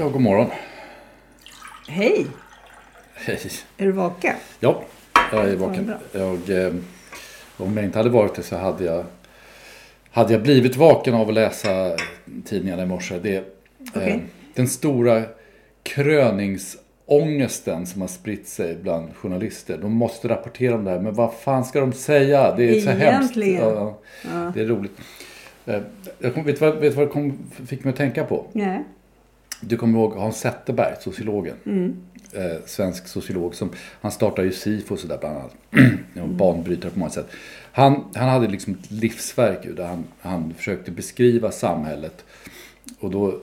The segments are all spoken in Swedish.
Ja, god morgon. Hej! Hej. Är du vaken? Ja, jag är vaken. Jag, eh, om jag inte hade varit det så hade jag, hade jag blivit vaken av att läsa tidningarna i morse. Det, Okej. eh, den stora kröningsångesten som har spritt sig bland journalister. De måste rapportera om det här. Men vad fan ska de säga? Det är så hemskt. Egentligen. Ja, ja. Det är roligt. Eh, Jag kom, vet du vad, vet du vad det kom, fick mig att tänka på? Nej. Du kommer ihåg Hans Zetterberg, sociologen. Eh, svensk sociolog. Som, han startade ju SIFO och sådär bland annat. En banbrytare på många sätt. Han, han hade liksom ett livsverk där han, han försökte beskriva samhället. Och då,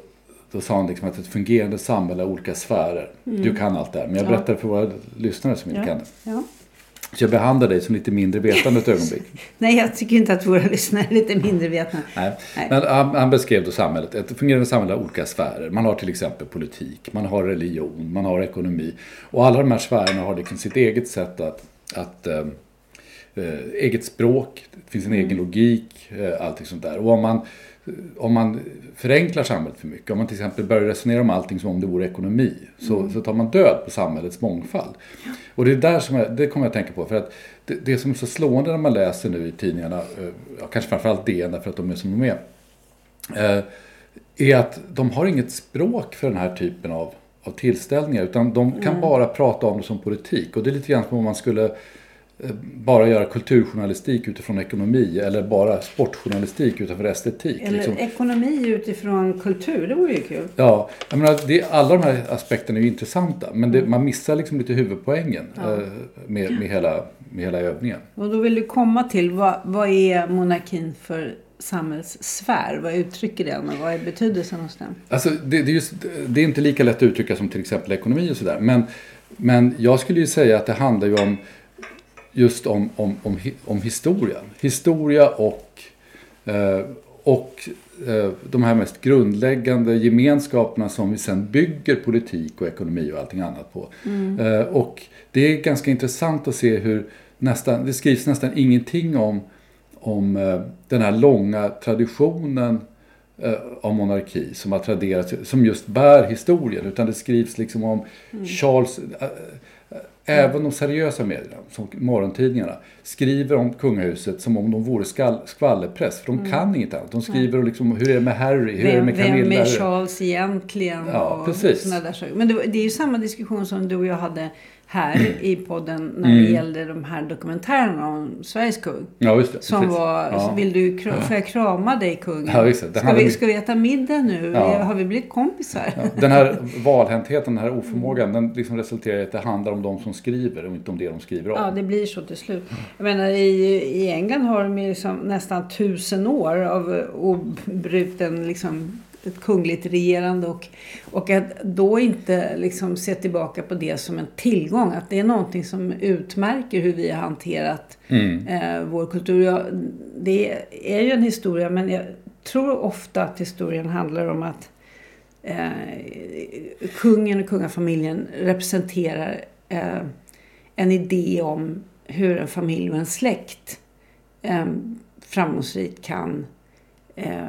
då sa han liksom att ett fungerande samhälle har olika sfärer. Du kan allt det här. Men jag Ja. berättar för våra lyssnare som inte Ja. kan det. Ja. Så jag behandlar dig som lite mindre vetande ett ögonblick. Nej, jag tycker inte att våra lyssnare är lite mindre vetna. Nej. Nej. Men han, han beskrev då samhället. Ett fungerande samhälle har olika sfärer. Man har till exempel politik, man har religion, man har ekonomi. Och alla de här sfärerna har liksom sitt eget sätt att, att eh, eget språk, det finns en egen logik, eh, allting sånt där. Och om man, om man förenklar samhället för mycket, om man till exempel börjar resonera om allting som om det vore ekonomi, så, så tar man död på samhällets mångfald. Och det är där som jag, det kommer jag att tänka på, för att det, det som är så slående när man läser nu i tidningarna, eh, ja, kanske framförallt DN därför att de är som de är, eh, är att de har inget språk för den här typen av, av tillställningar. Utan de kan bara prata om det som politik. Och det är lite grann som om man skulle bara göra kulturjournalistik utifrån ekonomi. Eller bara sportjournalistik utifrån estetik. Eller liksom. ekonomi utifrån kultur, det vore ju kul. Ja, jag menar, det, alla de här aspekterna är ju intressanta. Men det, man missar liksom lite huvudpoängen eh, med, med, hela, med hela övningen. Och då vill du komma till, vad, vad är monarkin för samhällssfär? Vad uttrycker den och vad är betydelsen hos den? Alltså, det, det, är just, det är inte lika lätt att uttrycka som till exempel ekonomi och sådär. Men, men jag skulle ju säga att det handlar ju om just om, om, om, om historia. Historia och, eh, och eh, de här mest grundläggande gemenskaperna som vi sen bygger politik och ekonomi och allting annat på. Eh, och det är ganska intressant att se hur nästan, det skrivs nästan ingenting om, om eh, den här långa traditionen eh, av monarki som har traderats, som just bär historien. Utan det skrivs liksom om Charles, eh, eh, även de seriösa medierna, som morgontidningarna, skriver om kungahuset som om de vore skall, skvallerpress. För de kan inget annat. De skriver om liksom, hur är det med Harry, hur är det Vem, med vem Camilla? är Charles egentligen? Ja, och precis. där saker. Men det, det är ju samma diskussion som du och jag hade här i podden när Mm. det gällde de här dokumentärerna om Sveriges kung. Ja, just det. Som precis. var, Ja. vill du, får jag krama dig kungen? Ja, just det. Ska, vi, ska vi äta middag nu? Ja. Har vi blivit kompisar? Ja, Den här valhäntheten, den här oförmågan, den liksom resulterar i att det handlar om de som skriver och inte om det de skriver om. Ja, det blir så till slut. Jag menar, i, i England har de liksom nästan tusen år av obruten liksom, ett kungligt regerande och, och att då inte liksom se tillbaka på det som en tillgång. Att det är någonting som utmärker hur vi har hanterat Mm. eh, vår kultur. Ja, det är ju en historia men jag tror ofta att historien handlar om att eh, kungen och kungafamiljen representerar eh, en idé om hur en familj och en släkt eh, framgångsrikt kan eh,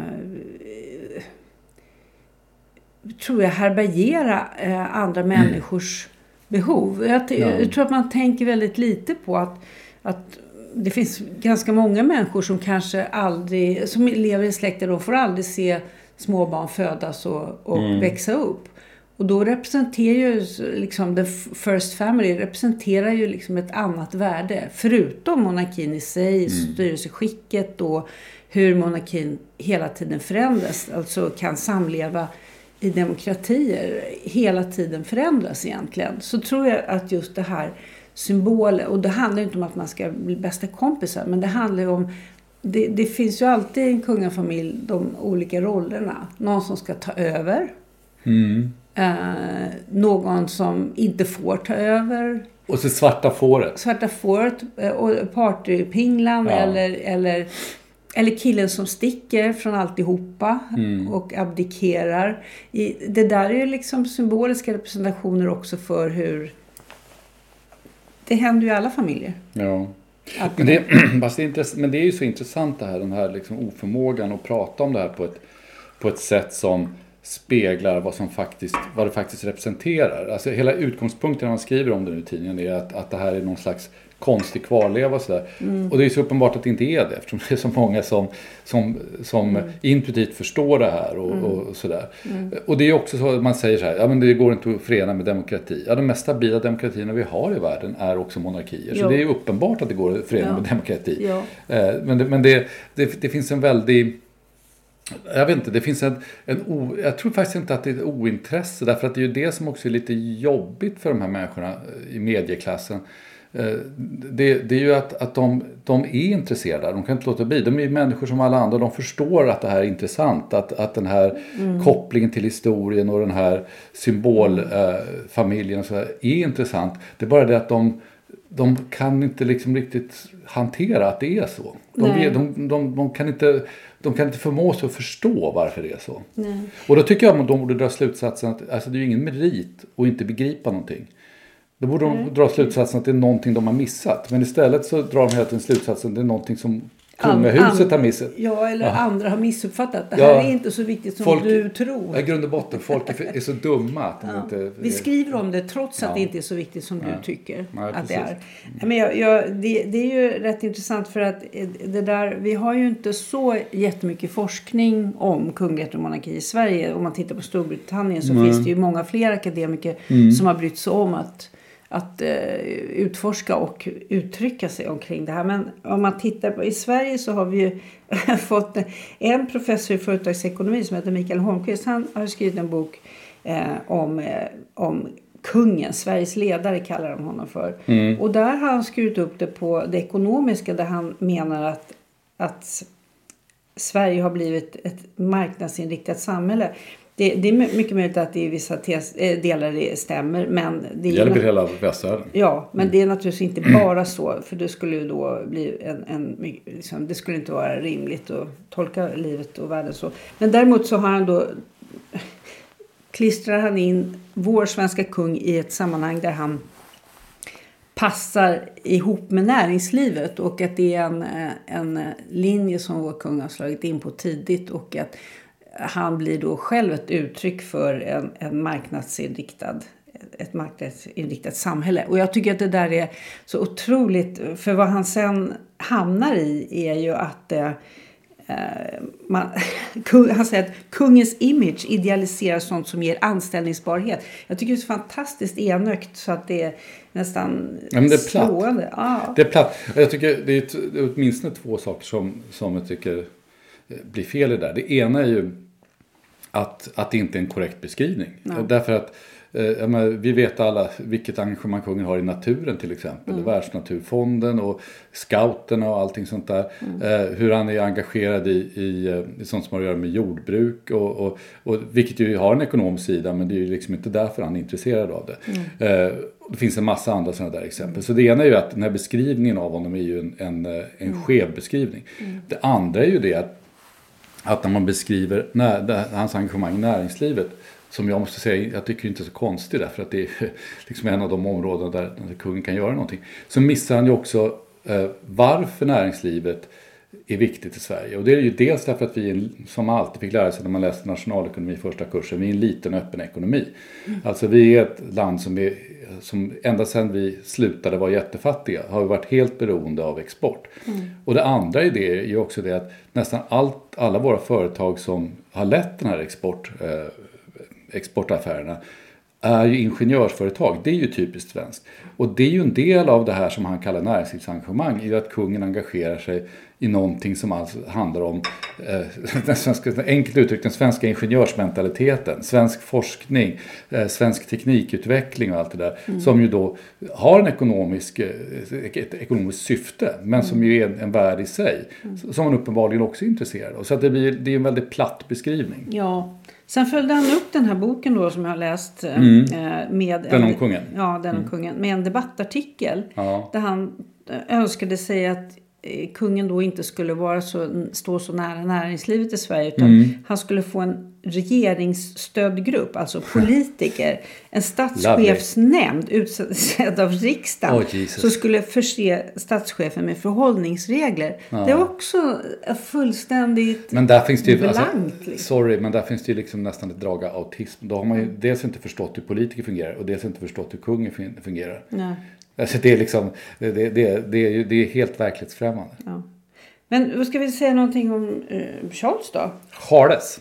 tror jag härbärgera eh, andra mm. människors behov. Jag, ja. jag, tror att man tänker väldigt lite på att, att det finns ganska många människor som kanske aldrig, som lever i släkter, de får aldrig se småbarn födas och, och mm. växa upp. Och då representerar ju liksom the first family representerar ju liksom ett annat värde. Förutom monarkin i sig, mm. styrelseskicket och hur monarkin hela tiden förändras. Alltså kan samleva i demokratier hela tiden förändras egentligen. Så tror jag att just det här symbolen, och det handlar inte om att man ska bli bästa kompisar, men det handlar om det, det finns ju alltid i en kungafamilj de olika rollerna. Någon som ska ta över. Mm. Eh, någon som inte får ta över. Och så svarta fåret. Svarta fåret eh, och partypinglan ja. eller, eller, eller killen som sticker från alltihopa mm. och abdikerar. I, det där är ju liksom symboliska representationer också för hur... Det händer ju i alla familjer. Ja. Men det, fast det men det är ju så intressant det här, den här liksom oförmågan att prata om det här på ett, på ett sätt som speglar vad, som faktiskt, vad det faktiskt representerar. Alltså hela utgångspunkten när man skriver om det nu i tidningen är att, att det här är någon slags konstig kvarleva och sådär. Mm. Och det är så uppenbart att det inte är det eftersom det är så många som, som, som mm. intuitivt förstår det här och, mm. och sådär. Mm. Och det är också så att man säger så här, ja men det går inte att förena med demokrati. Ja de mest stabila demokratierna vi har i världen är också monarkier. Jo. Så det är uppenbart att det går att förena ja. med demokrati. Ja. Eh, men det, men det, det, det finns en väldig jag vet inte, det finns en, en o, jag tror faktiskt inte att det är ett ointresse därför att det är ju det som också är lite jobbigt för de här människorna i medieklassen. Eh, det, det, är ju att, att de, de är intresserade, de kan inte låta bli. De är människor som alla andra, de förstår att det här är intressant. Att, att den här mm. kopplingen till historien och den här symbolfamiljen eh, är intressant. Det är bara det att de, de kan inte liksom riktigt hantera att det är så. De, de, de, de, kan inte, de kan inte förmå sig att förstå varför det är så. Nej. Och då tycker jag att de borde dra slutsatsen att alltså, det är ingen merit att inte begripa någonting. Då borde de dra slutsatsen att det är någonting de har missat. Men istället så drar de hela tiden slutsatsen att det är någonting som kungahuset har missat. Ja, eller ja. andra har missuppfattat. Det här ja. är inte så viktigt som folk, du tror. I grund och botten, folk är, är så dumma att de ja. inte... Vi skriver om det trots att det inte är så viktigt som du tycker att det är. Men jag, jag, det, det, är ju rätt intressant för att det där, vi har ju inte så jättemycket forskning om kunglighet och monarki i Sverige. Om man tittar på Storbritannien så mm. finns det ju många fler akademiker mm. som har brytt sig om att att eh, utforska och uttrycka sig omkring det här. Men om man tittar på, i Sverige så har vi fått en professor i företagsekonomi som heter Mikael Holmqvist. Han har skrivit en bok eh, om, eh, om kungen, Sveriges ledare kallar de honom för. Mm. Och där har han skurit upp det på det ekonomiska där han menar att, att Sverige har blivit ett marknadsinriktat samhälle. Det, det, är mycket möjligt att det i vissa tes, eh, delar det stämmer. Men det, det gäller hela västvärlden. Ja, men mm. det är naturligtvis inte bara så. För det skulle ju då bli en... en liksom, det skulle inte vara rimligt att tolka livet och världen så. Men däremot så har han då... Klistrar han in vår svenska kung i ett sammanhang där han passar ihop med näringslivet och att det är en, eh, en linje som vår kung har slagit in på tidigt och att han blir då själv ett uttryck för en, en marknadsinriktad ett marknadsinriktat samhälle. Och jag tycker att det där är så otroligt, för vad han sen hamnar i är ju att eh, eh man, han säger att kungens image idealiserar sånt som ger anställningsbarhet. Jag tycker det är så fantastiskt enögt så att det är nästan ja, det är slående. Ja. Det är platt. Jag tycker det är åtminstone två saker som, som jag tycker blir fel i det där. Det ena är ju att, att det inte är en korrekt beskrivning. No. Därför att eh, menar, vi vet alla vilket engagemang kungen har i naturen till exempel. Mm. Världsnaturfonden och scouterna och allting sånt där. Mm. Eh, hur han är engagerad i, i, i sånt som har att göra med jordbruk. Och, och, och, vilket ju har en ekonomisk sida men det är ju liksom inte därför han är intresserad av det. Mm. Eh, det finns en massa andra sådana där exempel. Så det ena är ju att den här beskrivningen av honom är ju en, en, en mm. skev beskrivning. Mm. Det andra är ju det att att när man beskriver när, hans engagemang i näringslivet som jag måste säga, jag tycker inte är så konstigt därför att det är liksom en av de områden där, där kungen kan göra någonting. Så missar han ju också eh, varför näringslivet är viktigt i Sverige. Och det är ju dels därför att vi, som man alltid fick lära sig när man läste nationalekonomi i första kursen, vi är en liten öppen ekonomi. Alltså vi är ett land som, är, som ända sedan vi slutade vara jättefattiga har vi varit helt beroende av export. Och det andra i det är ju också det att nästan allt, alla våra företag som har lett den här export, eh, exportaffärerna är ju ingenjörsföretag. Det är ju typiskt svenskt. Och det är ju en del av det här som han kallar näringslivsengagemang. i att kungen engagerar sig i någonting som alltså handlar om, eh, den svenska, enkelt uttryckt, den svenska ingenjörsmentaliteten. Svensk forskning, eh, svensk teknikutveckling och allt det där. Som ju då har en ekonomisk, eh, ett ekonomiskt syfte. Men som ju är en, en värld i sig. Som man uppenbarligen också är intresserad av. Så att det, blir, det är en väldigt platt beskrivning. Ja. Sen följde han upp den här boken då som jag har läst. eh, Med Mm. Den en, om kungen. Mm. Ja, den om kungen. Med en debattartikel. Ja. Där han eh, önskade sig att eh, kungen då inte skulle vara så, stå så nära näringslivet i Sverige. Utan Mm. han skulle få en regeringsstödgrupp, alltså politiker. En statschefsnämnd utsedd av riksdagen. Oh, som skulle förse statschefen med förhållningsregler. Det var också eh, fullständigt Men där finns det ju, alltså, blankt. liksom. sorry, men där finns det ju liksom nästan ett drag av autism. Då har man ju dels inte förstått hur politiker fungerar och dels inte förstått hur kungen fun- fungerar. Nej. Alltså det är liksom, det, det, det, är, ju- det är helt verklighetsfrämmande. Ja. Men ska vi säga någonting om eh, Charles då? Charles.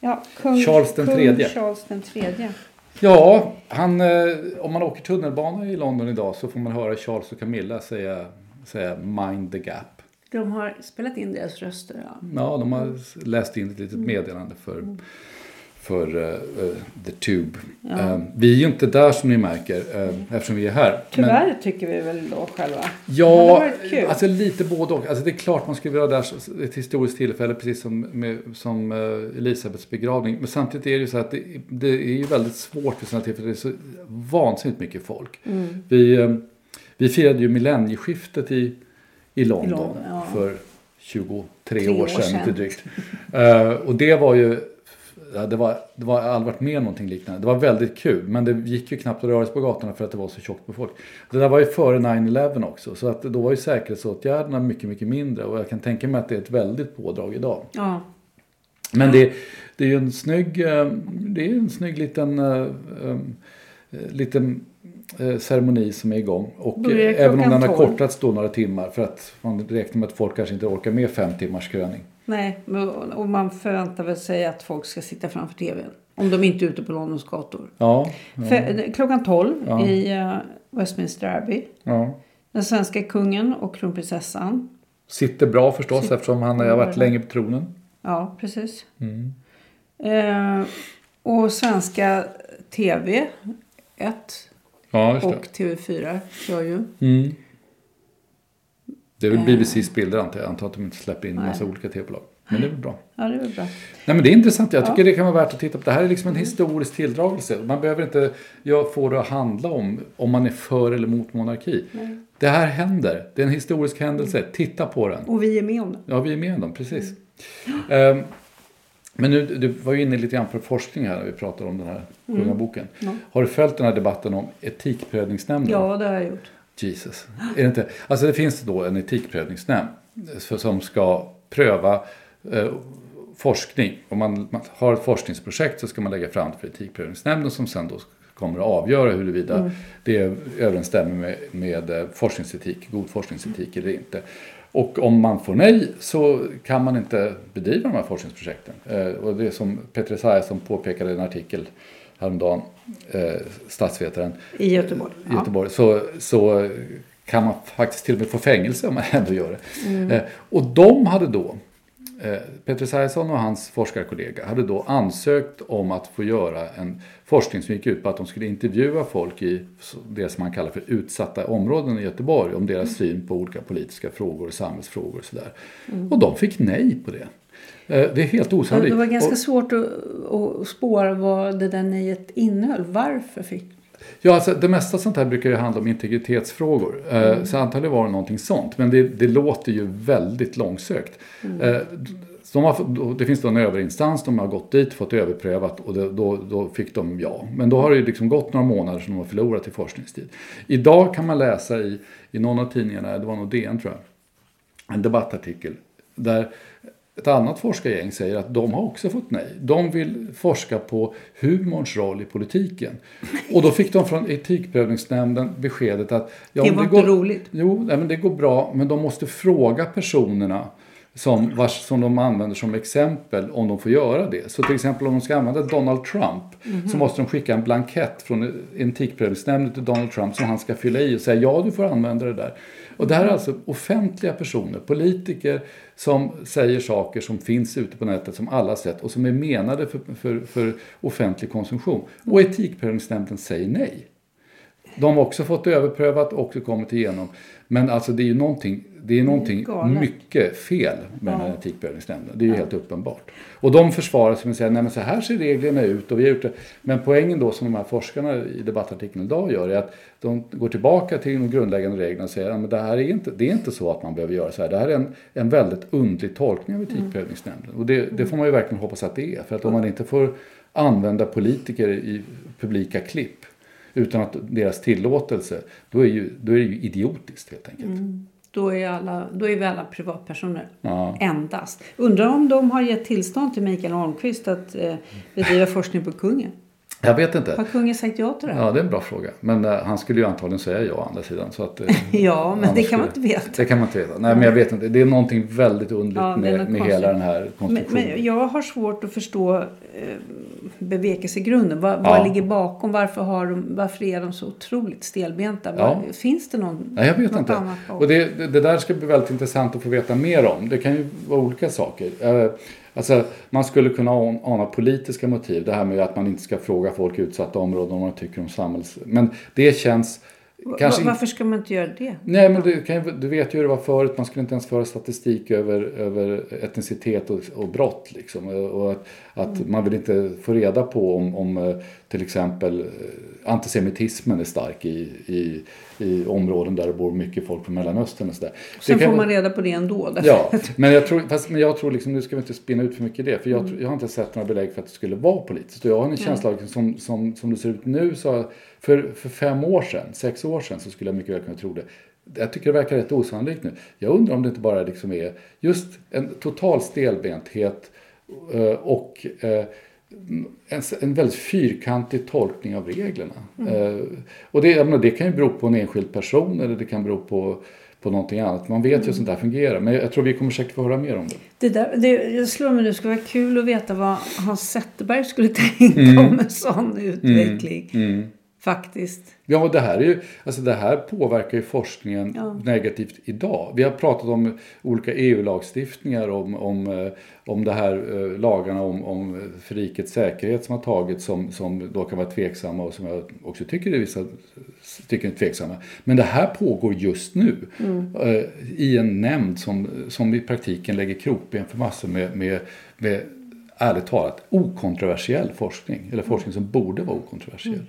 Ja, kung, Charles den kung tredje. Charles den tredje. Ja, han, eh, om man åker tunnelbana i London idag så får man höra Charles och Camilla säga, säga mind the gap. De har spelat in deras röster. Ja. Ja, de har läst in ett litet meddelande för, för eh, The Tube. Eh, vi är ju inte där som ni märker eh, eftersom vi är här. Men- Tyvärr tycker vi väl då själva. Ja, alltså lite både och. Alltså det är klart man skulle vilja vara där ett historiskt tillfälle precis som, med, som Elisabeths begravning. Men samtidigt är det ju så att det, det är ju väldigt svårt för sådana tillfällen. Det är så vansinnigt mycket folk. Mm. Vi, vi firade ju millennieskiftet i, i London, London, ja. för 23 Tre år år sedan, sedan. lite drygt. Och det var ju Ja, det var, det var, jag har aldrig varit med om någonting liknande. Det var väldigt kul, men det gick ju knappt att röra sig på gatorna för att det var så tjockt på folk. Det där var ju före 9-11 också, så att då var ju säkerhetsåtgärderna mycket, mycket mindre. Och jag kan tänka mig att det är ett väldigt pådrag idag. Ja. Men det, det är ju en snygg, eh, det är en snygg liten, eh, eh, liten ceremoni som är igång. Och även om den har 12. kortats då några timmar för att man räknar med att folk kanske inte orkar med fem timmars kröning. Nej, och man förväntar väl sig att folk ska sitta framför tvn. Om de inte är ute på Londons gator. Ja, För, klockan 12 Ja. i uh, Westminster Abbey. ja. Den svenska kungen och kronprinsessan. Sitter bra förstås Sitter- eftersom han har varit länge på tronen. Ja, precis. Mm. Eh, och svenska TV 1 Ja, just och TV4 kör ju. Mm. Det är väl BBCs bilder antar jag. Antar att de inte släpper in en Nej. massa olika tv-bolag. Men det är väl bra. Ja, det är väl bra. Nej men det är intressant. Jag tycker det kan vara värt att titta på. Det här är liksom en historisk tilldragelse. Man behöver inte jag få det att handla om om man är för eller mot monarki. Det här händer. Det är en historisk händelse. Titta på den. Och vi är med om det. Ja, vi är med om dem, precis. Ehm, men nu, du var ju inne lite grann på forskning här när vi pratade om den här kungaboken. Har du följt den här debatten om etikprövningsnämnden? Ja, det har jag gjort. Jesus. Är det inte? Alltså det finns då en etikprövningsnämnd som ska pröva eh, forskning. Om man, man har ett forskningsprojekt så ska man lägga fram det för etikprövningsnämnden som sen då kommer att avgöra huruvida det överensstämmer med, med eh, forskningsetik, god forskningsetik eller inte. Och om man får nej så kan man inte bedriva de här forskningsprojekten. Eh, och det är som Peter Esaiasson påpekade i en artikel häromdagen, eh, statsvetaren, I Göteborg. i Göteborg så, så kan man faktiskt till och med få fängelse om man ändå gör det. Eh, och de hade då, eh, Peter Esaiasson och hans forskarkollega hade då ansökt om att få göra en forskning som gick ut på att de skulle intervjua folk i det som man kallar för utsatta områden i Göteborg om deras syn på olika politiska frågor och samhällsfrågor och sådär. Och de fick nej på det. Eh, Det är helt osannolikt. Det var ganska Och- svårt att, att spåra vad det där nejet innehöll. Varför fick... Ja, alltså, det mesta sånt här brukar ju handla om integritetsfrågor. Eh, Så antagligen var det någonting sånt. Men det, det låter ju väldigt långsökt. Eh, Så de har, det finns då en överinstans, de har gått dit, fått överprövat och det, då, då fick de ja. Men då har det liksom gått några månader som de har förlorat i forskningstid. Idag kan man läsa i, i någon av tidningarna, det var nog DN tror jag, en debattartikel där ett annat forskargäng säger att de har också fått nej. De vill forska på humorns roll i politiken. Och då fick de från Etikprövningsnämnden beskedet att... Ja, det var det inte går, roligt. Jo, nej, men det går bra, men de måste fråga personerna som, vars, som de använder som exempel om de får göra det. Så till exempel om de ska använda Donald Trump mm -hmm. så måste de skicka en blankett från Etikprövningsnämnden till Donald Trump som han ska fylla i och säga ja du får använda det där. Och det här är alltså offentliga personer, politiker som säger saker som finns ute på nätet som alla sett och som är menade för, för, för offentlig konsumtion. Och Etikprövningsnämnden säger nej. De har också fått överprövat och kommit igenom. Men alltså det är ju någonting, det är någonting mycket fel med ja. den här etikprövningsnämnden. Det är ju ja. helt uppenbart. Och de försvarar sig med att säga, nej men så här ser reglerna ut och vi har gjort det. Men poängen då som de här forskarna i debattartikeln idag gör är att de går tillbaka till de grundläggande reglerna och säger, att det här är inte, det är inte så att man behöver göra så här. Det här är en, en väldigt undlig tolkning av etikprövningsnämnden. Och det, det får man ju verkligen hoppas att det är. För att om man inte får använda politiker i publika klipp utan att deras tillåtelse, då är, ju, då är det ju idiotiskt helt enkelt. Mm. Då är, alla, då är vi alla privatpersoner. Ja. Endast. Undrar om de har gett tillstånd till Mikael Holmqvist att eh, bedriva forskning på kungen? Jag vet inte. Har kungen sagt ja till det? Ja, det är en bra fråga. Men uh, han skulle ju antagligen säga ja å andra sidan. Så att, uh, ja, men det kan man inte veta. Det kan man inte veta. Nej, men jag vet inte. Det är någonting väldigt underligt ja, med, med hela den här konstruktionen. Men, men, jag har svårt att förstå eh, bevekelsegrunden. Vad, ja. vad ligger bakom? Varför, har de, varför är de så otroligt stelbenta? Ja. Finns det någon, Nej, jag vet inte. Och det, det, det, där ska bli väldigt intressant att få veta mer om. Det kan ju vara olika saker. Uh, Alltså, man skulle kunna ana politiska motiv. Det här med att man inte ska fråga folk i utsatta områden om vad de tycker om samhälls... Men det känns... Kanske... Varför ska man inte göra det? Nej, men du, kan, du vet ju hur det var förut. Man skulle inte ens föra statistik över, över etnicitet och, och brott. Liksom. Och att, att mm. man vill inte få reda på om, om eh, till exempel eh, antisemitismen är stark i, i, i områden där det bor mycket folk från Mellanöstern. Och så där. Sen får man reda på det ändå. Därför. Ja, men jag tror, fast, men jag tror liksom, nu ska vi inte spinna ut för mycket det. För jag, mm. jag har inte sett några belägg för att det skulle vara politiskt. Och jag har en känsla av, som, som, som det ser ut nu, så för, för fem år sedan, sex år sedan så skulle jag mycket väl kunna tro det. Jag tycker det verkar rätt osannolikt nu. Jag undrar om det inte bara liksom är just en total stelbenthet eh, och eh, en, en väldigt fyrkantig tolkning av reglerna. Mm. Eh, och det, menar, det kan ju bero på en enskild person eller det kan bero på, på någonting annat. Man vet ju hur mm. sånt där fungerar. Men jag tror vi kommer säkert få höra mer om det. Det, där, det jag slår mig nu, det skulle vara kul att veta vad Hans Zetterberg skulle tänka mm. om en sån utveckling. Faktiskt. Ja, det här, är ju, alltså det här påverkar ju forskningen ja. negativt idag. Vi har pratat om olika EU-lagstiftningar om, om, eh, om det här eh, lagarna om, om för rikets säkerhet som har tagits som, som då kan vara tveksamma och som jag också tycker är vissa tycker är tveksamma. Men det här pågår just nu mm. eh, i en nämnd som, som i praktiken lägger krokben för massor med, med, med ärligt talat okontroversiell forskning. Eller forskning som borde vara okontroversiell. Mm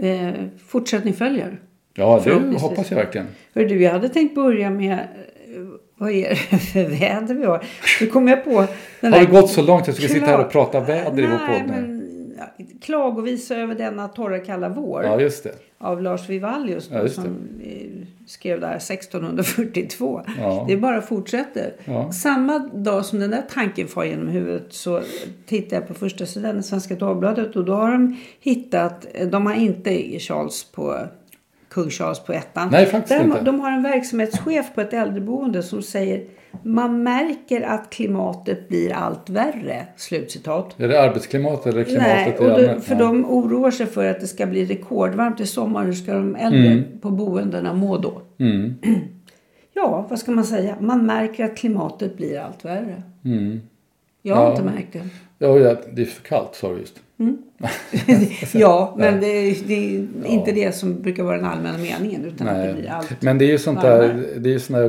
eh, fortsättning följer. Ja, det hoppas jag verkligen. Hör du, jag hade tänkt börja med eh, vad är det för väder vi har? Nu kom jag på... Den har det gått så långt att jag ska sitta här och prata väder Nej, i vår podd? Klagovisa över denna torra kalla vår. Ja, just det. Av Lars Vivallius ja, som eh, skrev där 1642. Ja. Det bara fortsätter. Ja. Samma dag som den där tanken far genom huvudet så tittade jag på första sidan i Svenska Dagbladet och då har de hittat, de har inte Charles på kung Charles på ettan. Nej, faktiskt de, inte. De har en verksamhetschef på ett äldreboende som säger man märker att klimatet blir allt värre. Slutcitat. Är det arbetsklimatet eller klimatet Nej, och då, för de oroar sig för att det ska bli rekordvarmt i sommar. Hur ska de äldre mm. på boendena må då? Mm. Ja, vad ska man säga? Man märker att klimatet blir allt värre. Mm. Jag har ja. inte märkt det. Ja, det är för kallt sa du just. Mm. ja, men det är, det är ja. inte det som brukar vara den allmänna meningen. Utan Nej. det blir allt men det är ju sånt där, det är ju sån där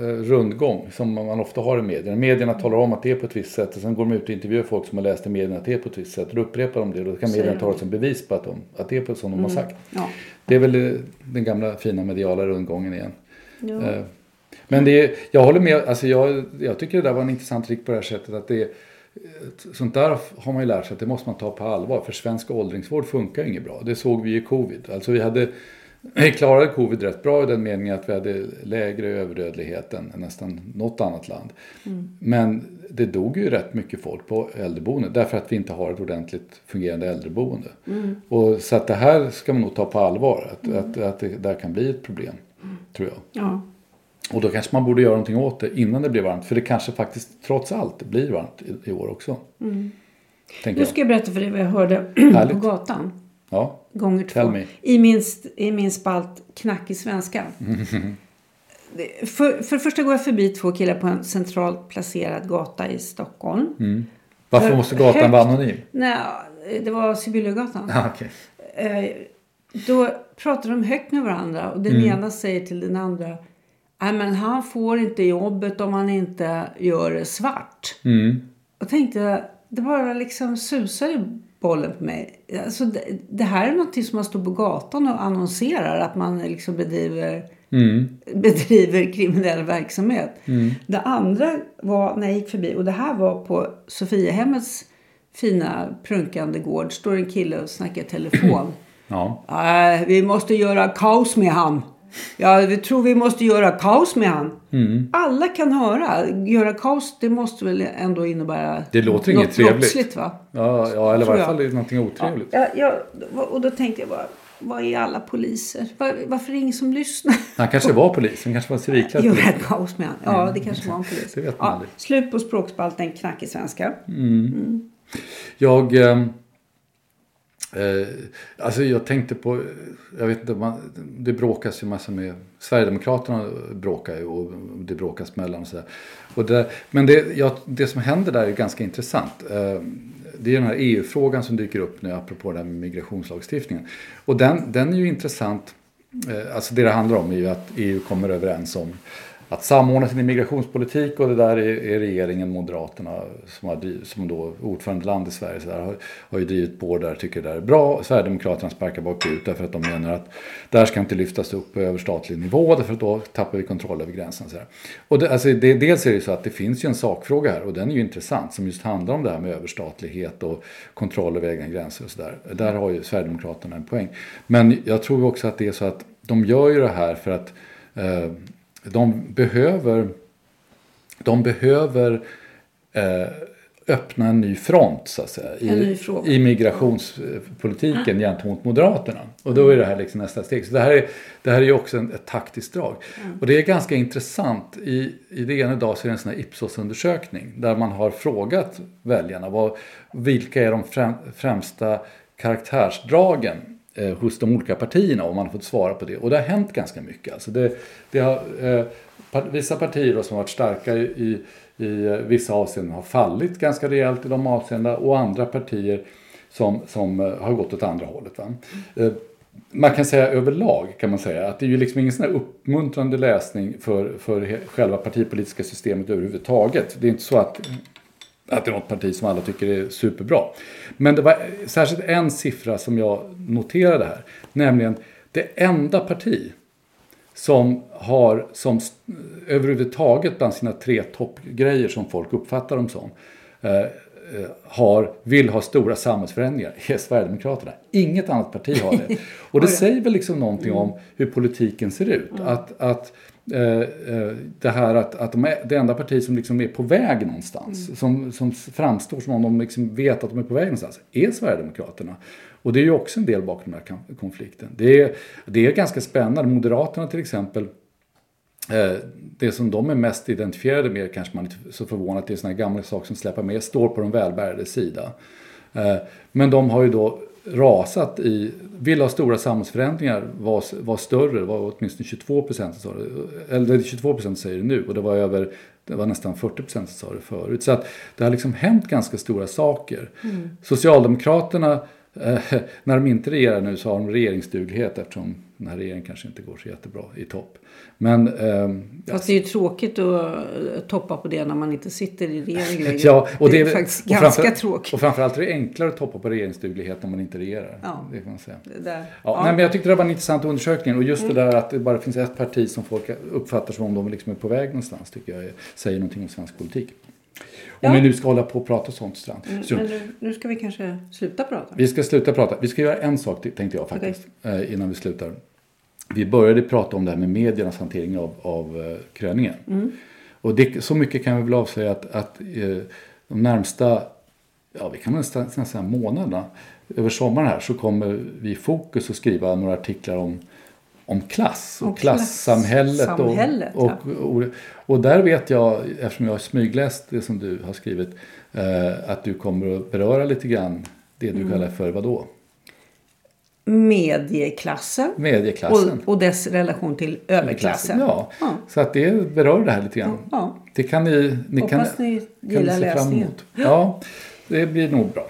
eh, rundgång som man ofta har i medierna. Medierna talar om att det är på ett visst sätt och sen går de ut och intervjuar folk som har läst i medierna att det är på ett visst sätt. Och då upprepar de det och då kan medierna ta det som bevis på att, de, att det är på ett som de har mm. sagt. Ja. Det är väl den gamla fina mediala rundgången igen. Ja. Men det är, jag håller med, alltså jag, jag tycker det där var en intressant trick på det här sättet att det är, Sånt där har man ju lärt sig att det måste man ta på allvar för svensk åldringsvård funkar inget bra. Det såg vi i covid. Alltså vi, hade, vi klarade covid rätt bra i den meningen att vi hade lägre överdödlighet än nästan något annat land. Mm. Men det dog ju rätt mycket folk på äldreboende därför att vi inte har ett ordentligt fungerande äldreboende. Mm. Och, så att det här ska man nog ta på allvar, att, mm. att, att det där kan bli ett problem. Tror jag. Ja. Och då kanske man borde göra någonting åt det innan det blir varmt. För det kanske faktiskt trots allt blir varmt i, i år också. Mm. Nu ska jag berätta för dig vad jag hörde på gatan. Ja. Gånger två. I min, I min spalt Knack i svenska. Mm. För, för första går jag förbi två killar på en centralt placerad gata i Stockholm. Mm. Varför för måste gatan högt, vara anonym? Nej, det var Sibyllegatan. Ah, okay. Eh, då pratar de högt med varandra och den mm. ena säger till den andra Nej, men han får inte jobbet om han inte gör det svart. Mm. Och tänkte, det bara liksom susar i bollen på mig. Alltså, det, det, här är något som man står på gatan och annonserar att man liksom bedriver, mm. bedriver kriminell verksamhet. Mm. Det andra var när jag gick förbi, och det här var på Sofiahemmets fina prunkande gård. Står en kille och snackar telefon. Ja. Äh, vi måste göra kaos med han. Ja, vi tror vi måste göra kaos med han. Mm. Alla kan höra. Göra kaos, det måste väl ändå innebära Det låter inget trevligt. Brottsligt, va? Ja, ja eller i varje fall någonting otrevligt. Ja, ja, och då tänkte jag bara, vad är alla poliser? Var, varför är det ingen som lyssnar? Han kanske var polis, han kanske var civilklädd Göra kaos med han. Ja, mm. det kanske var en polis. det vet man ja, Slut på språkspalten knackig svenska. Mm. mm. Jag... Eh, Eh, alltså jag tänkte på, jag vet inte, man, det bråkas ju massa med, Sverigedemokraterna bråkar ju och det bråkas mellan och sådär. Och det, men det, ja, det som händer där är ganska intressant. Eh, det är den här EU-frågan som dyker upp nu apropå det här med migrationslagstiftningen. Och den, den är ju intressant, eh, alltså det det handlar om är ju att EU kommer överens om att samordna sin immigrationspolitik och det där är, är regeringen, Moderaterna som, har, som då ordförandeland i Sverige så där, har, har ju drivit på där, tycker det där är bra. Sverigedemokraterna sparkar bakut därför att de menar att det här ska inte lyftas upp på överstatlig nivå därför att då tappar vi kontroll över gränsen. Så där. Och det, alltså det, dels är det ju så att det finns ju en sakfråga här och den är ju intressant som just handlar om det här med överstatlighet och kontroll över egna gränser och sådär. Där har ju Sverigedemokraterna en poäng. Men jag tror också att det är så att de gör ju det här för att eh, de behöver, de behöver eh, öppna en ny front så att säga, i, i migrationspolitiken ja. gentemot Moderaterna. Och då är det här liksom nästa steg. Så det här är, det här är ju också en, ett taktiskt drag. Mm. Och det är ganska intressant. I, i det ena dag så är det en sån här Ipsos-undersökning där man har frågat väljarna vad, vilka är de främ, främsta karaktärsdragen eh, hos de olika partierna och man har fått svara på det. Och det har hänt ganska mycket. Alltså det, det har, eh, vissa partier som har varit starka i, i vissa avseenden har fallit ganska rejält i de avseendena och andra partier som, som eh, har gått åt andra hållet. Va? Eh, man kan säga överlag kan man säga att det är ju liksom ingen sån här uppmuntrande läsning för, för själva partipolitiska systemet överhuvudtaget. Det är inte så att att det är något parti som alla tycker är superbra. Men det var särskilt en siffra som jag noterade här. Nämligen det enda parti som har som överhuvudtaget bland sina tre toppgrejer som folk uppfattar dem som eh, eh har, vill ha stora samhällsförändringar är Sverigedemokraterna. Inget annat parti har det. Och det säger väl liksom någonting om hur politiken ser ut. Att, att eh, det här att, att de är det enda parti som liksom är på väg någonstans, mm. som, som framstår som om de liksom vet att de är på väg någonstans, är Sverigedemokraterna. Och det är ju också en del bakom den här konflikten. Det är, det är ganska spännande. Moderaterna till exempel, eh, det som de är mest identifierade med kanske man inte är så förvånad, det är sådana gamla saker som släpar med, står på de välbärgades sida. Men de har ju då rasat i, vill ha stora samhällsförändringar var, var större, det var åtminstone 22 procent eller 22 procent säger det nu och det var över det var nästan 40 procent som sa det förut. Så att det har liksom hänt ganska stora saker. Mm. Socialdemokraterna Eh, när de inte regerar nu så har de regeringsduglighet eftersom den här regeringen kanske inte går så jättebra i topp. Men, eh, Fast det är ju tråkigt att eh, toppa på det när man inte sitter i regering längre. Ja, och det, det är är faktiskt och ganska tråkigt. Och framförallt är det enklare att toppa på regeringsduglighet om man inte regerar. Ja. Det kan man säga. Det där. Ja, Nej, men jag tyckte det var en intressant undersökning och just det där att det bara finns ett parti som folk uppfattar som om de liksom är på väg någonstans tycker jag säger någonting om svensk politik. Om Ja. vi nu ska hålla på och prata sånt Strand. Så, Men nu, nu ska vi kanske sluta prata. vi ska sluta prata. Vi ska göra en sak till, tänkte jag faktiskt eh, innan vi slutar. Vi började prata om det här med mediernas hantering av, av eh, kröningen. Och det, så mycket kan vi väl avslöja att, att eh, de närmsta, ja vi kan nästan säga månaderna, över sommaren här så kommer vi i Fokus att skriva några artiklar om om klass och Om klassamhället. klassamhället, och, och, och, och där vet jag, eftersom jag har smygläst det som du har skrivit, eh, att du kommer att beröra lite grann det Mm. du kallar för vad då? Medieklassen. Medieklassen. Och, och dess relation till överklassen. Ja. Ja. så att det berör det här lite grann. Ja. Det kan ni, ni Hoppas kan, ni kan gillar se fram emot. Ja, det blir nog bra.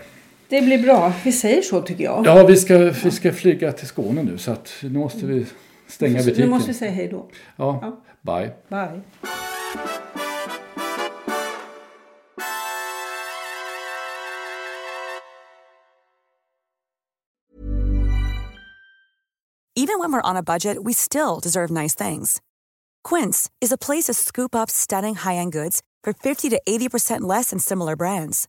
Det blir bra. Vi säger så tycker jag. Ja, vi ska, vi ska flyga till Skåne nu så att nu måste vi stänga Så butiken. Nu måste vi säga hej då. Ja, bye. Bye. Even when we're on a budget, we still deserve nice things. Quince is a place to scoop up stunning high-end goods for 50 to 80% less than similar brands.